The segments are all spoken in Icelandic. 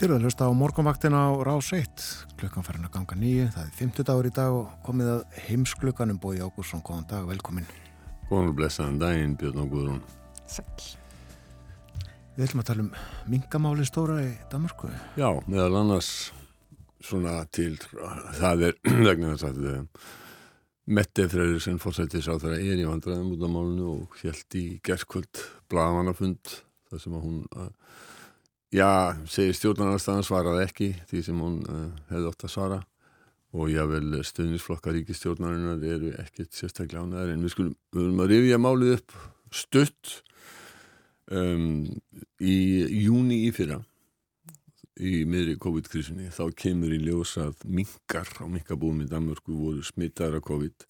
Til að hlusta á morgunvaktina á Rás 1, klukkan farin að ganga nýju, það er 50 dagur í dag og komið að heimsklukkanum bói Ágúrsson, góðan dag, velkomin. Góðan og blessaðan daginn, Björn og Guðrún. Sæl. Við ætlum að tala um mingamáli stóra í Danmarku. Já, meðal annars svona til, það er vegna þess að eh, Mette Freyrisson fórsættis á þeirra er í vandræðum út á málunu og held í gerðkvöld blagamannafund þar sem að hún að eh, Já, segir stjórnarnarstaðan svaraði ekki því sem hún uh, hefði ótt að svara. Og jável stuðnisflokkar ríkistjórnarinnar eru ekkert sérstaklega ánæðar en við skulum, við viljum að rifja málið upp stutt um, í júni í fyrra í miðri COVID-krisunni þá kemur í ljós að mingar á minkabúum í Danmörku voru smittaðar af COVID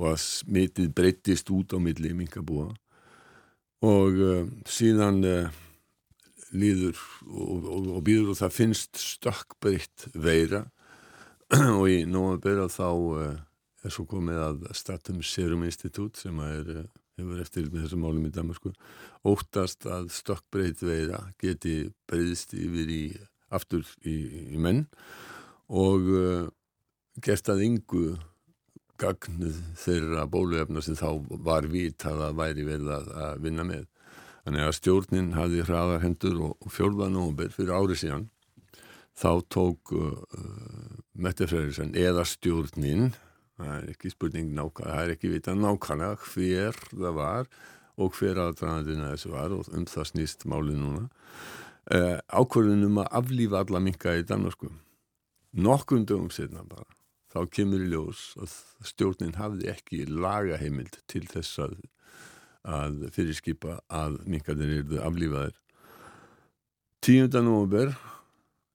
og að smitið breytist út á milli minkabúa. Og uh, síðan uh, líður og, og, og býður og það finnst stökkbreytt veira. Og í nómabera þá uh, er svo komið að Statum Serum Institute sem er, uh, hefur eftir með þessum málum í Danmarku óttast að stökkbreytt veira geti breyðist yfir í aftur í, í menn. Og uh, gert að yngu gagnuð þeirra bóluefna sem þá var vitað að væri verið að, að vinna með Þannig að stjórnin hafði hraðar hendur og, og fjórða nógumber fyrir árið síðan þá tók uh, uh Mette Freyrísson eða stjórnin, það er ekki spurning nákvæmlega, það er ekki vitað nákvæmlega hver það var og hver aðdraðandina þessu var og um það snýst málið núna, uh, ákvörðunum að aflífa alla minka í Danmarku. Nokkrum dögum setna bara, þá kemur í ljós að stjórnin hafði ekki lagaheimild til þess að að fyrirskipa að minkarnir eruðu aflífaðir 10. november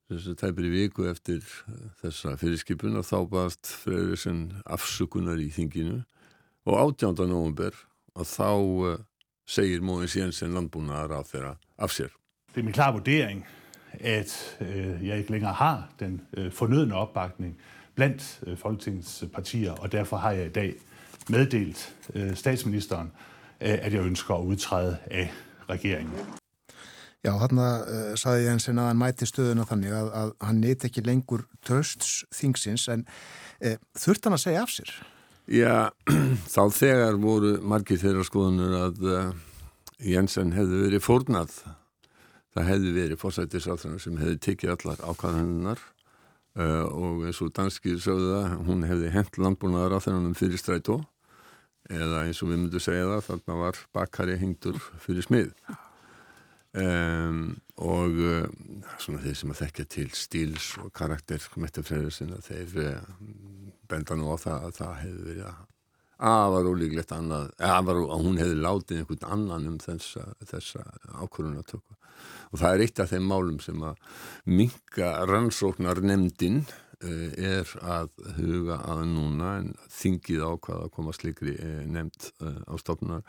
þess að tæpir í viku eftir eh, þessa fyrirskipun og þá baðast Freyrisson afsökunar í þinginu og 18. november og þá uh, segir Móins Jensen landbúnaðar á þeirra af sér. Det er min klare vurdering, at øh, jeg ikke længere har den øh, fornødende opbakning blandt øh, Folketingets partier, og derfor har jeg i dag meddelt øh, statsministeren, at jeg ønsker at udtræde af regeringen. Já, þarna uh, saði Jensen að hann mæti stöðuna þannig að, að hann neyt ekki lengur trösts þingsins en uh, þurft hann að segja af sér? Já, þá þegar voru margir þeirra skoðunur að uh, Jensen hefði verið fórnað. Það hefði verið fórsættisáþrannar sem hefði tekið allar ákvæðanunnar og eins og danskir sögðu það, hún hefði hent landbúnaðar á þennanum fyrir strætó eða eins og við myndum segja það þarna var bakari hengtur fyrir smið. Um, og uh, svona þeir sem að þekkja til stíls og karakter mettafræðisina þeir uh, benda nú á það að það hefði verið að var ólíklegt annað að hún hefði látið einhvern annan um þessa, þessa ákvörunatöku og það er eitt af þeim málum sem að minka rannsóknar nefndin Eh, er að huga að núna en þingið ákvað að koma slikri eh, nefnd eh, á stofnar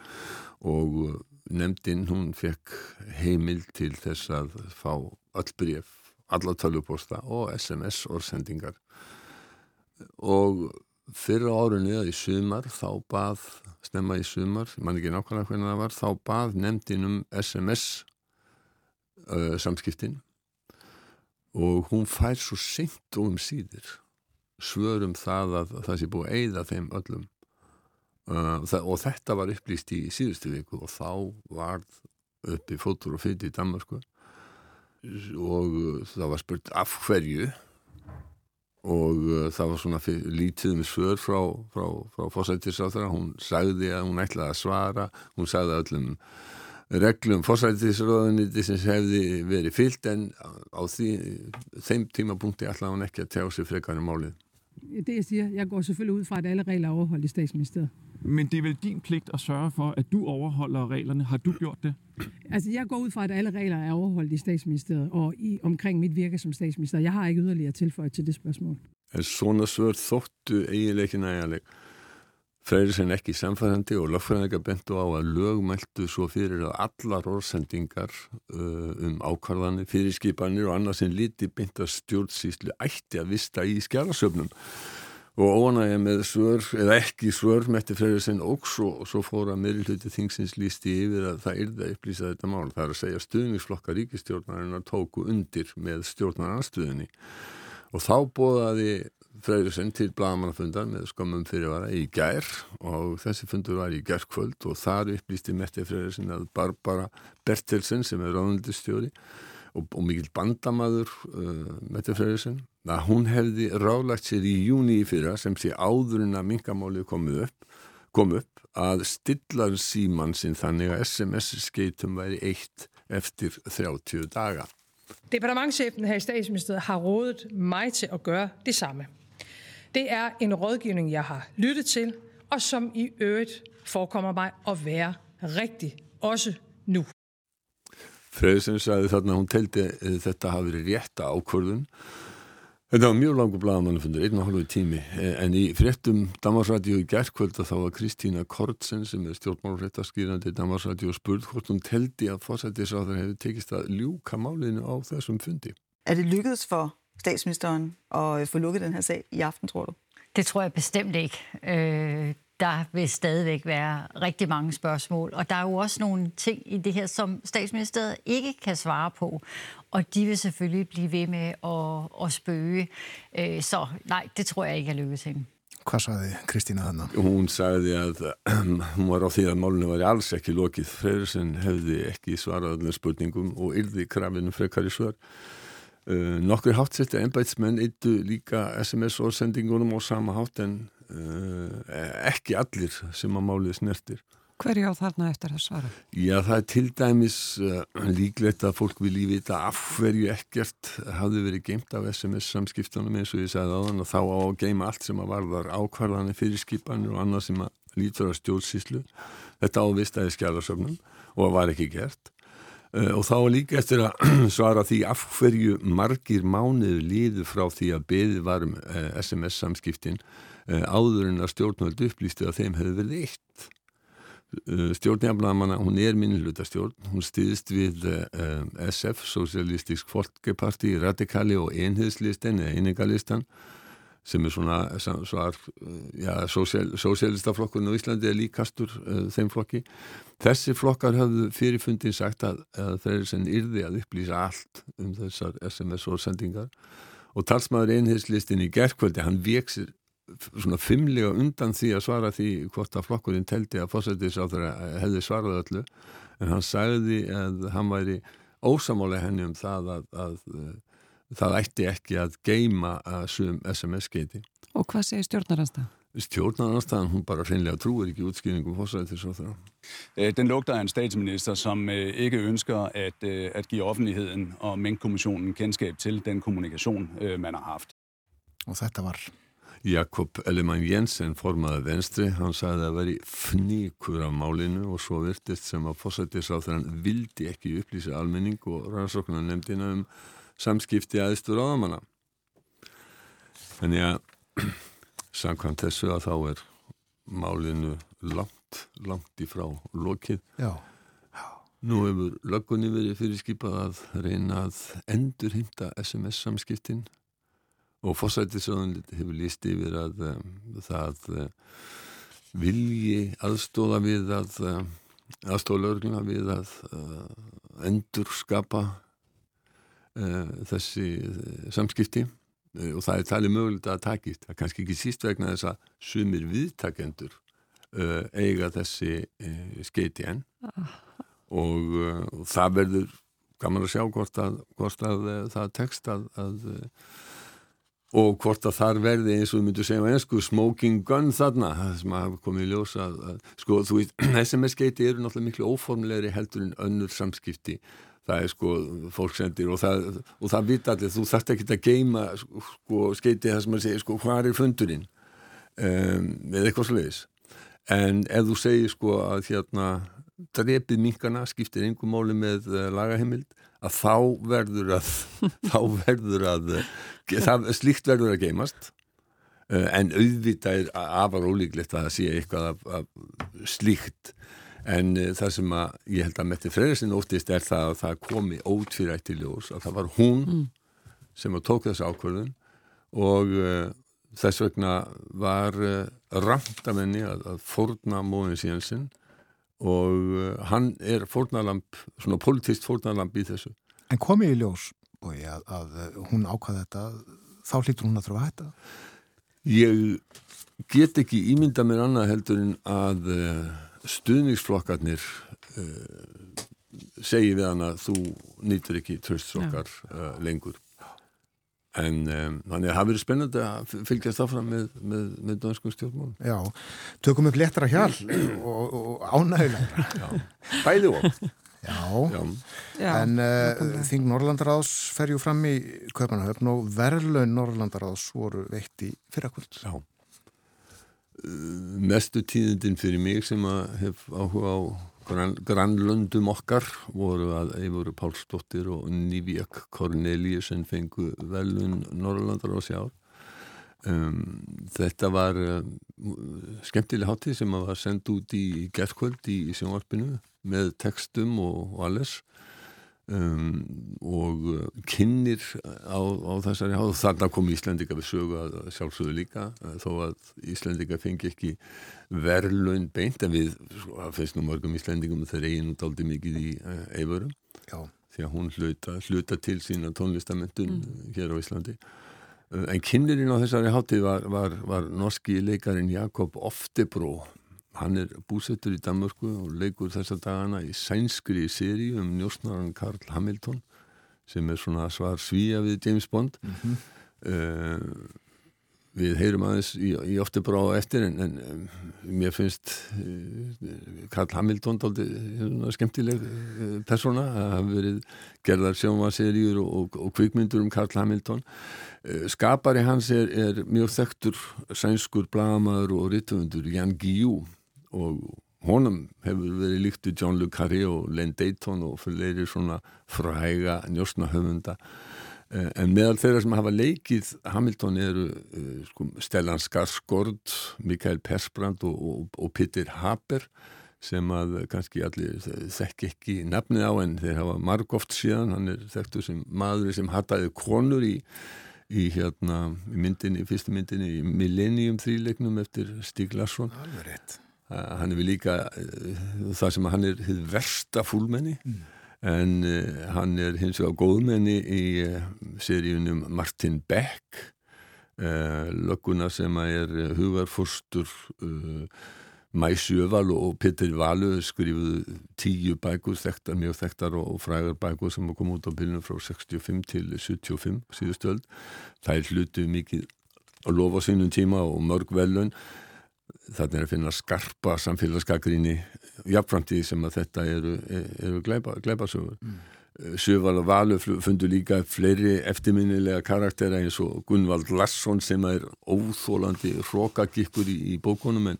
og nefndin hún fekk heimil til þess að fá öll bref, alla tölvuposta og SMS orðsendingar. Og fyrir árunni að í sumar þá bað, snemma í sumar mann ekki nákvæmlega hvernig það var, þá bað nefndin um SMS uh, samskiptin og hún fær svo seint og um síðir svörum það að það sé búið að eigða þeim öllum. Uh, og þetta var upplýst í síðustu viku og þá var uppi fótur og fyrir í Danmarku og það var spurt af hverju? Og uh, það var svona lítið með svör frá, frá, frá fósættisáþara, hún sagði að hún ætlaði að svara, hún sagði öllum reglum fórsættisröðuniti sem hefði verið fyllt en á því, þeim tímapunkti ætlaði hann ekki að tjá sig frekar i málið. Det jeg siger, jeg går selvfølgelig ud fra, at alle regler er overholdt i statsministeriet. Men det er vel din pligt at sørge for, at du overholder reglerne. Har du gjort det? Altså, jeg går ud fra, at alle regler er overholdt i statsministeriet og i, omkring mit virke som statsminister. Jeg har ikke yderligere tilføjet til det spørgsmål. Svona svör þóttu eiginlega ekki nægjanleg. Freyrisinn ekki samfærandi og lagfræðingar bentu á að lögmæltu svo fyrir að allar orðsendingar uh, um ákvarðanir, fyrirskipanir og annað sem líti beint að stjórnsýslu ætti að vista í skjárasöfnum og óanægja með svör, eða ekki svör Metti Freyrisson og svo, svo fóra meðluti þingsins lísti yfir að það yrði að upplýsa þetta mál. Það er að segja stuðningsflokka ríkistjórnarinnar tóku undir með stjórnaranstöðinni og þá bóðaði Freyrisson til blagamannafundar með skamum fyrirvara í gær og þessi fundur var í gærkvöld og þar upplýsti Metti Freyrisson að Barbara Bertelsen sem er ráðundistjóri og, og mikil bandamaður uh, Mette Freyrisson að hún hefði ráðlagt sér í júni í fyrra sem sé áður en að mingamálið komið upp kom upp að stillar síman sinn þannig að SMS-skeitum væri eitt eftir 30 daga. Departementchefen her i statsministeriet har rådet mig til at gøre det samme. Det er en rådgivning, jeg har lyttet til, og som i øvrigt forekommer mig at være rigtig, også nu. Freyðsson sagði þarna að hún teldi eh, þetta hafi verið rétta ákvörðun Þetta var mjög langur blagamannafundur, einn og halvu tími, eh, en í fréttum Damarsradio í gerðkvölda þá var Kristína Kortsen sem er stjórnmálfréttaskýrandi Damarsradio spurð hvort hún teldi að fórsættisáður hefði tekist að ljúka málinu á þessum fundi. Er det lykkedes for statsministeren at få lukket den her sag i aften, tror du? Det tror jeg bestemt ikke. Øh, der vil stadigvæk være rigtig mange spørgsmål. Og der er jo også nogle ting i det her, som statsministeriet ikke kan svare på. Og de vil selvfølgelig blive ved med at, at spøge. Øh, så nej, det tror jeg ikke er lykkedes hende. Hvað sagði Kristína þannig? Hún sagði að hún var á því að málunum var alls ekki lokið. Freyrisson hefði ekki svarað allir spurningum og yrði krafinu frekar í svar. Uh, nokkur hátsetti ennbætsmenn yttu líka SMS-orðsendingunum á sama hátt en uh, ekki allir sem að málið snertir. Hverju á þarna eftir að svara? Já, það er til dæmis uh, líklegt að fólk vilji vita af hverju ekkert hafði verið geimt af SMS-samskiptunum eins og ég sagði á þann og þá á að geima allt sem að varðar ákvarðanir fyrir skipanir og annað sem að lítur á stjórnsíslu. Þetta ávist að það er skjálasöfnum og það var ekki gert. Uh, og þá líka eftir að svara því af hverju margir mánuður líður frá því að beði varum uh, SMS-samskiptin uh, áður en að stjórnvöld upplýsti að þeim hefði verið eitt. Stjórnjaflamanna, hún er minnilutastjórn, hún stýðist við SF, Socialistisk Folkeparti, Radikali og Einhedslistan eða Einingalistan sem er svona svar, ja, sósialistaflokkurinn á Íslandi er líkastur uh, þeim flokki. Þessi flokkar hafðu fyrirfundin sagt að, að þeir er sem yrði að upplýsa allt um þessar SMS-órsendingar og talsmaður einherslistin í gerðkvöldi, hann veksir svona fimmlega undan því að svara því hvort að flokkurinn teldi að fósættis á þeirra hefði svarað öllu en hann sagði að hann væri ósamáli henni um það að, að, að það ætti ekki að geima að sum SMS-geiti. Og hvað segir stjórnaranstað? Stjórnaranstaden, hun bare reinlega truer ikke udskillingen på forsvaret til så Den lugter af en statsminister, som ikke ønsker at, at give offentligheden og Mink-kommissionen kendskab til den kommunikation, man har haft. Og þetta var Jakob Ellemann Jensen formaði venstri, hann sagði að veri fníkur af málinu og svo virtist sem að fósættisáþrann vildi ekki upplýsa almenning og rannsóknar nefndina um samskipti aðstur áðamanna. Þannig að samkvæmt þessu að þá er málinu langt, langt í frá lokið. Já. Nú hefur löggunni verið fyrirskipað að reyna að endur hinta SMS-samskiptin og fósættisöðun hefur líst yfir að um, það uh, vilji aðstóða við að uh, aðstóða lögurna við að uh, endur skapa þessi samskipti og það er talið mögulegt að takist það er kannski ekki síst vegna þess að sumir viðtakendur eiga þessi skeiti enn. Og, og það verður gaman að sjá hvort að, hvort að það tekst að, að og hvort að þar verði eins og við myndum segja á ennsku smoking gun þarna það sem hafa komið í ljósa að, að, sko þú veist, SMS-geiti eru náttúrulega miklu óformlegri heldur en önnur samskipti það er sko fólk sendir og það, og það vita allir, þú þarft ekki að geima sko skeiti það sem að segja sko hvað er fundurinn? Um, eða eitthvað sluðis en ef þú segir sko að hérna drepið minkana skiptir einhver máli með uh, lagaheimild að þá verður að þá verður að það, slíkt verður að geimast uh, en auðvitað er afar ólíklegt að það sé eitthvað af, af slíkt en uh, það sem að ég held að Metti Freyrisinn óttist er það að það komi ótfyrætti ljós að það var hún mm. sem að tók þessu ákvörðun og uh, þess vegna var uh, ramt af henni að, að fórna móðin síðan sinn og hann er fórnalamp, svona politist fórnalamp í þessu. En komið í ljós, bói, að, að hún ákvaða þetta, þá hlýtur hún að þurfa að hætta? Ég get ekki ímynda mér annað heldur en að stuðningsflokkarnir uh, segi við hann að þú nýtur ekki tröstsokkar uh, lengur. En um, þannig að það verið spennandi að fylgjast áfram með, með, með danskum stjórnmálum. Já, tökum upp léttara hjál og, og, og ánægulega. Bæði og. Já, Já. En uh, Þing Norrlandaráðs fer ju fram í Kaupanahöfn og verðlaun Norrlandaráðs voru veitt í fyrrakvöld. Já. Mestu tíðindin fyrir mig sem að hef áhuga á Gran, grannlöndum okkar voru að Eivuru Pálsdóttir og Nývíak Kornelíusen fengu velun Norrlandar á sjár um, þetta var um, skemmtileg hátíð sem var sendt út í gerðkvöld í, í sjónvarpinu með textum og, og alles um, og uh, kynir á, á þessari hátíð þarna kom Íslendika við sögu að sjálfsögðu líka þó að Íslendika fengi ekki verðlaun beint en við, sko, það finnst nú mörgum íslendingum þeir eigin út aldrei mikið í uh, eifurum því að hún hluta, hluta til sína tónlistamöndun mm. hér á Íslandi. Uh, en kynnerinn á þessari hátíð var, var, var norski leikarin Jakob Oftebró hann er búsettur í Danmörku og leikur þessa dagana í sænskri séri um njósnaran Karl Hamilton sem er svona svar svíja við James Bond. Mm -hmm. uh, við heyrum aðeins í, í ofti brá eftir en, en um, mér finnst uh, Karl Hamilton daldi skemmtileg uh, persóna. Að hafa verið gerðar sjónvaseríur og, og, og kvikmyndur um Karl Hamilton. Skapari hans er, er mjög þekktur sænskur blamaður og rittufundur Jan Guillou og honum hefur verið líkt við John Le Carré og Len Dayton og fyrir svona fræga njósna höfunda. Eh, en meðal þeirra sem hafa leikið Hamilton eru uh, sko, Stellan Skarsgård, Mikael Persbrandt og, og, og Peter Haber sem að kannski allir þekk ekki nafnið á en þeir hafa margóft síðan, hann er þekktu sem maður sem hattaði konur í, í hérna í myndinni, fyrstu myndinni í Millennium þríleiknum eftir Stig Larsson. Alveg rétt hann er við líka uh, það sem hann er versta fúlmenni mm. en uh, hann er hins vegar góðmenni í seríunum Martin Beck lögguna sem er hugarfórstur Mæsjöval og Petur Valu skrifuðu tíu bækur þekktar, mjög þekktar og frægar bækur sem kom út á bylunum frá 65 til 75 síðustöld það er hlutu mikið að lofa sínum tíma og mörg velun þannig er að finna skarpa samfélagsgagrinni jafnframtíð sem að þetta eru, eru gleipasögur mm. Sjöval og Valur fundu líka fleiri eftirminnilega karaktera eins og Gunvald Larsson sem er óþólandi hrókagikkur í, í bókunum en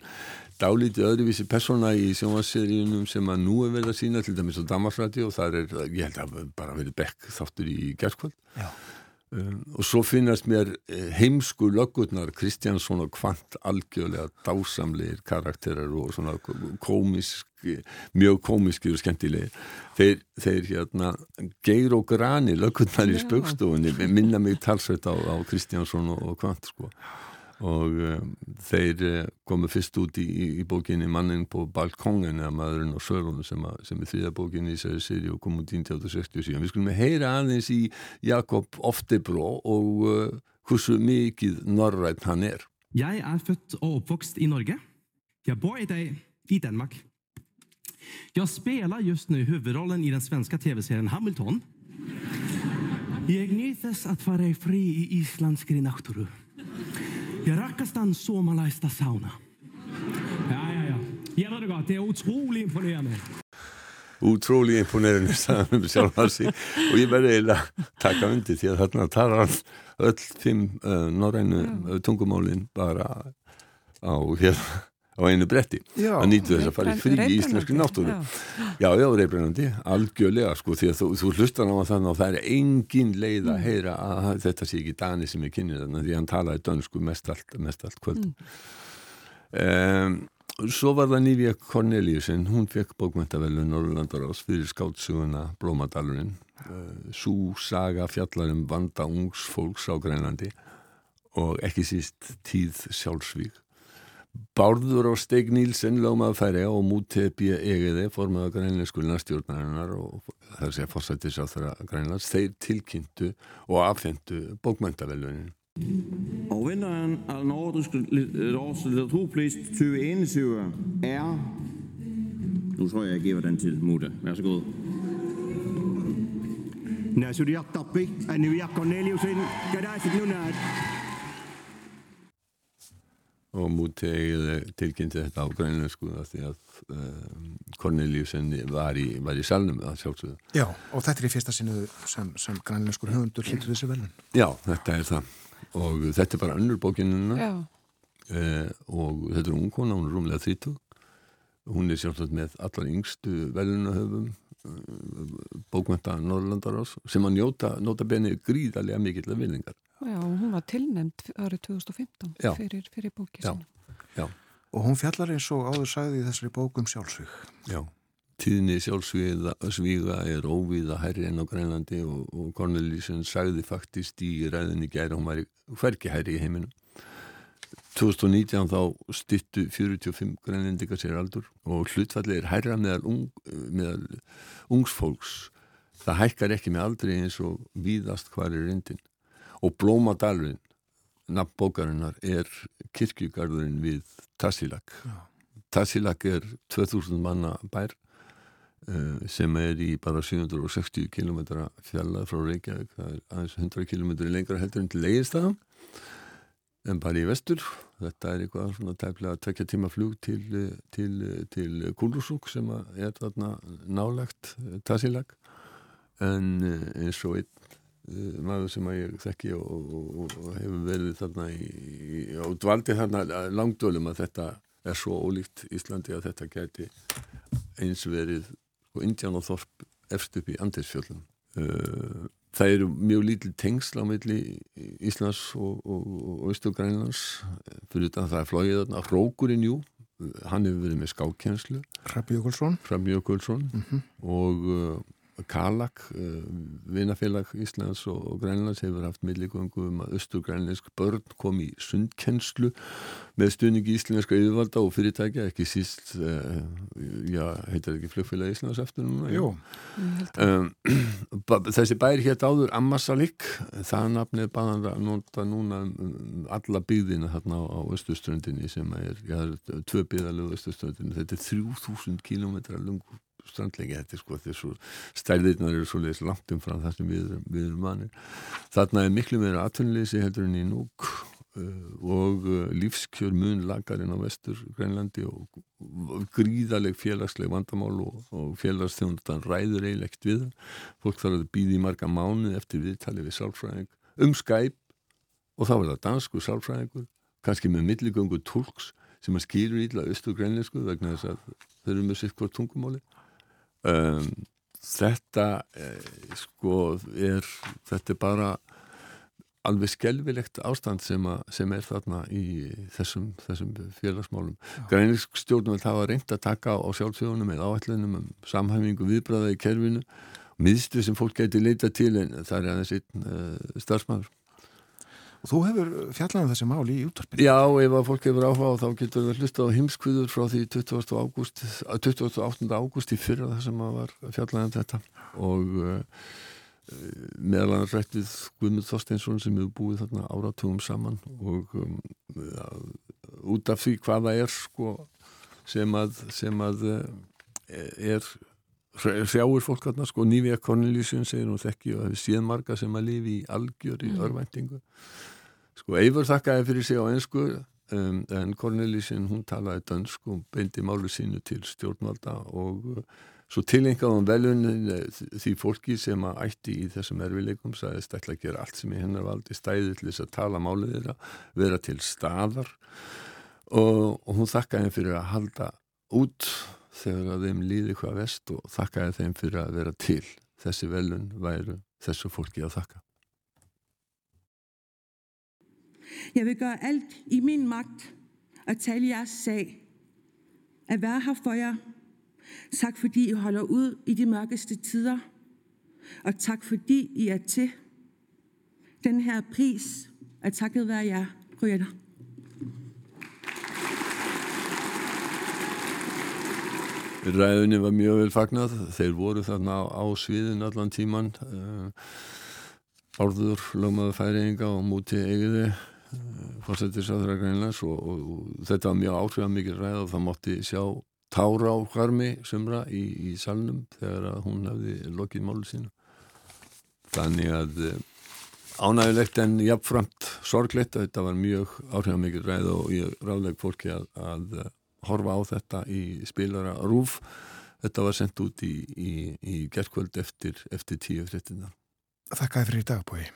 dálítið öðruvísi persóna í sjónvarsseríunum sem að nú er verið að sína til dæmis á Damarsræti og það er, ég held að bara verið bekk þáttur í gerðskvöld um, og svo finnast mér eh, heimsku löggurnar Kristjánsson og Kvant algjörlega dásamlegir karakterar og svona komiski mjög komiski og skemmtilegir. Þeir, þeir hérna geir og grani löggurnar í spökstofunni minna mig talsveit á, á Kristjánsson og Kvant sko og um, þeir uh, komu fyrst út í, í bókinni Mannin på balkongen eða maðurinn á sörunum sem, sem er þriða bókinni í sér séri og kom út í 1967 við skulum heyra aðeins í Jakob Oftebrå og uh, hversu mikið norrætt hann er Jeg er født og oppvokst i Norge. Jeg bor i Danmark. Jag spelar just nu huvudrollen i den svenska tv-serien Hamilton. Jag nytes att vara fri i Islands natturu. Jag rakastan suomalaista sauna. Ja, ja, ja. Jeg ved det godt, det er utrolig imponerende. Útrúlega imponerende sagðan um sjálfan sig og ég verði eiginlega taka undir því að þarna talar hann öll fimm uh, norrænu uh, tungumálin bara á hérna á einu bretti Já, að nýtu þess að fara í frí í íslenski náttúru. já, já, reybrennandi, algjörlega sko, því að þú, þú hlustar á þannig að það er engin leið að heyra að þetta sé ekki Dani sem er kynir þannig því að hann talaði dönsku mest allt, mest allt kvöld um, svo var það Nývija Corneliusen hún fekk bókmæntavelun Norrlandaráðs fyrir skáltsuguna Blómadalurinn. Uh, svo saga fjallarum vanda ungs fólks á Grænlandi og ekki síst tíð sjálfsvík. Bárður og Steig Nílsen lögmaður færi og mútið býja egiði formaða grænleinskulina stjórnarinnar og það sé að fórsættis á þeirra grænlands þeir tilkynntu og afhentu bókmæntavelunin. Og vinderen af nordisk års litteraturpris 2021 er... Nu tror jeg, jeg giver den til Muda. Værsågod. Nasuriak Tappi, Anuiak Corneliusin, Gadaisit Nunat. Og mútið tilkynnti þetta á grænleinsku því að um, Corneliusen var í, var í salnum að sjálfsögðu. Já, og þetta er í fyrsta sinu sem, sem grænleinskur höfundur hlýttu þessi velun. Já, þetta er það. Og þetta er bara önnur bókinuna eh, og þetta er ungkona, hún er rúmlega 30 hún er sjálfsagt með allar yngstu velunahöfum eh, bókmenta Norrlandarás sem að njóta, nota benið gríðarlega mikill af villingar Já, hún var tilnæmt árið 2015 Já. fyrir, fyrir bókið Já, sinna. já, Og hún fjallar eins og áður sagði í þessari bókum sjálfsvík. já tíðni sjálfsvíga er óvíða hærri enn á Grænlandi og, og Cornelísson sagði faktist í ræðinni gæri hún væri hverki hærri í heiminum 2019 þá styttu 45 grænlendingar sér aldur og hlutfalli er hærra meðal, ung, meðal ungsfólks það hækkar ekki með aldrei eins og víðast hvar er reyndin og Blómadalurinn nafn bókarinnar er kirkjugarðurinn við Tassilak Tassilak er 2000 manna bær uh, sem er í bara 760 km fjallað frá Reykjavík. Það er aðeins 100 km lengra heldur en til Leginstæðum en bara í vestur. Þetta er eitthvað svona tæplega tvekja tíma flug til, til, til Kúlusúk sem er þarna nálagt Tassilak en eh, eins og einn eh, maður sem að ég þekki og, og, og, hefur verið þarna í, í, og dvaldi þarna langdölum að þetta er svo ólíkt Íslandi að þetta geti eins verið og Indián og Þorp efst upp í Andesfjöldum uh, það eru mjög lítil tengsl á milli Íslands og, og, og Östugrænlands fyrir þetta að það er flóið þarna. Rókurinn jú, hann hefur verið með skákjenslu Hrabbi Jökulsson. Jökulsson. Mhm. og uh, Kalak, uh, vinafélag Íslands og, Grænlands hefur haft milligöngu um að Östugrænlensk börn kom í sundkennslu með stuðningi íslenska yfirvalda og fyrirtækja, ekki síst uh, já, heitir ekki flugfélag Íslands eftir núna? Jú. Um, ba- þessi bær hétt áður Ammasalik, það nafnið baðan að nota núna um, alla byggðina þarna á, á Östuströndinni sem er, já, tvö byggðalegu Östuströndinni, þetta er 3000 kilometra lungu strandleiki, þetta er sko þessu stærðirnar eru svo leiðis langt umfram það sem við, við erum vanir. Þarna er miklu meira atvinnleysi heldur en í núk uh, og uh, lífskjör mun lagarinn á vestur Grænlandi og, gríðaleg félagsleg vandamál og, og félagsþjónustan ræður eilegt við. Fólk þarf að býða í marga mánuð eftir viðtali við sálfræðing um Skype og þá er það dansku sálfræðingur, kannski með milligöngu tólks sem að skýrur ítla austur grænleysku vegna þess að þeir eru með sitt hvort tungumáli um, þetta eh, sko er þetta er bara alveg skelvilegt ástand sem, a, sem er þarna í þessum, þessum félagsmálum. Grænlísk stjórnum hafa reynd að taka á sjálfsögunum með áætlunum um samhæfingu viðbræða í kerfinu miðstu sem fólk geti leita til en það er aðeins einn uh, starfsmæður. Og þú hefur fjallað um þessi mál í útvarpinu. Já, ef að fólk hefur áhuga á þá getur við hlusta á heimskviður frá því 20. Ágúst, 28. ágúst í fyrra það sem að var fjallað um þetta og uh, meðal annars rætt við Guðmund Þorsteinsson sem hefur búið þarna áratugum saman og um, ja, út af því hvaða er sko sem að, sem að uh, er sjáur fólk þarna sko Nývija Corneliusson segir nú þekki og hefur síðan marga sem að lifi í algjör í Mm. Sko Eivur þakkaði fyrir sig á einsku um, en Corneliusson hún talaði dönsk og beindi málu sínu til stjórnvalda og uh, svo tilengaði hún velunin því fólki sem að ætti í þessum erfileikum sagðist ætla að gera allt sem í hennar valdi stæði til þess að tala málið þeirra vera til staðar. Og, og hún þakkaði fyrir að halda út þegar að þeim líði hvað vest og þakkaði þeim fyrir að vera til. Þessi velun væru þessu fólki að þakka Jeg vil gøre alt i min magt at tale jeres sag. At være her for jer. Tak fordi I holder ud i de mørkeste tider. Og tak fordi I er til. Den her pris at takket være jer, ryger Ræðunni var mjög vel fagnad, þeir voru þarna á, á sviðin allan tíman, uh, eh, orður, lögmaður færinga og múti eigiði, uh, fórsetisraðra greinlegs og, og, og þetta var mjög áhrifða mikið ræð og það mótti sjá tára á harmi sumra í, í salnum þegar að hún hefði lokið málu sínu. Þannig að uh, ánægilegt en jafnframt sorglegt að þetta var mjög áhrifða mikið ræð og ég ráðleg fólki að, að horfa á þetta í spilara rúf. Þetta var sendt út í, í, í gerðkvöld eftir, eftir tíu fréttina Þakkaði fyrir í dagbúi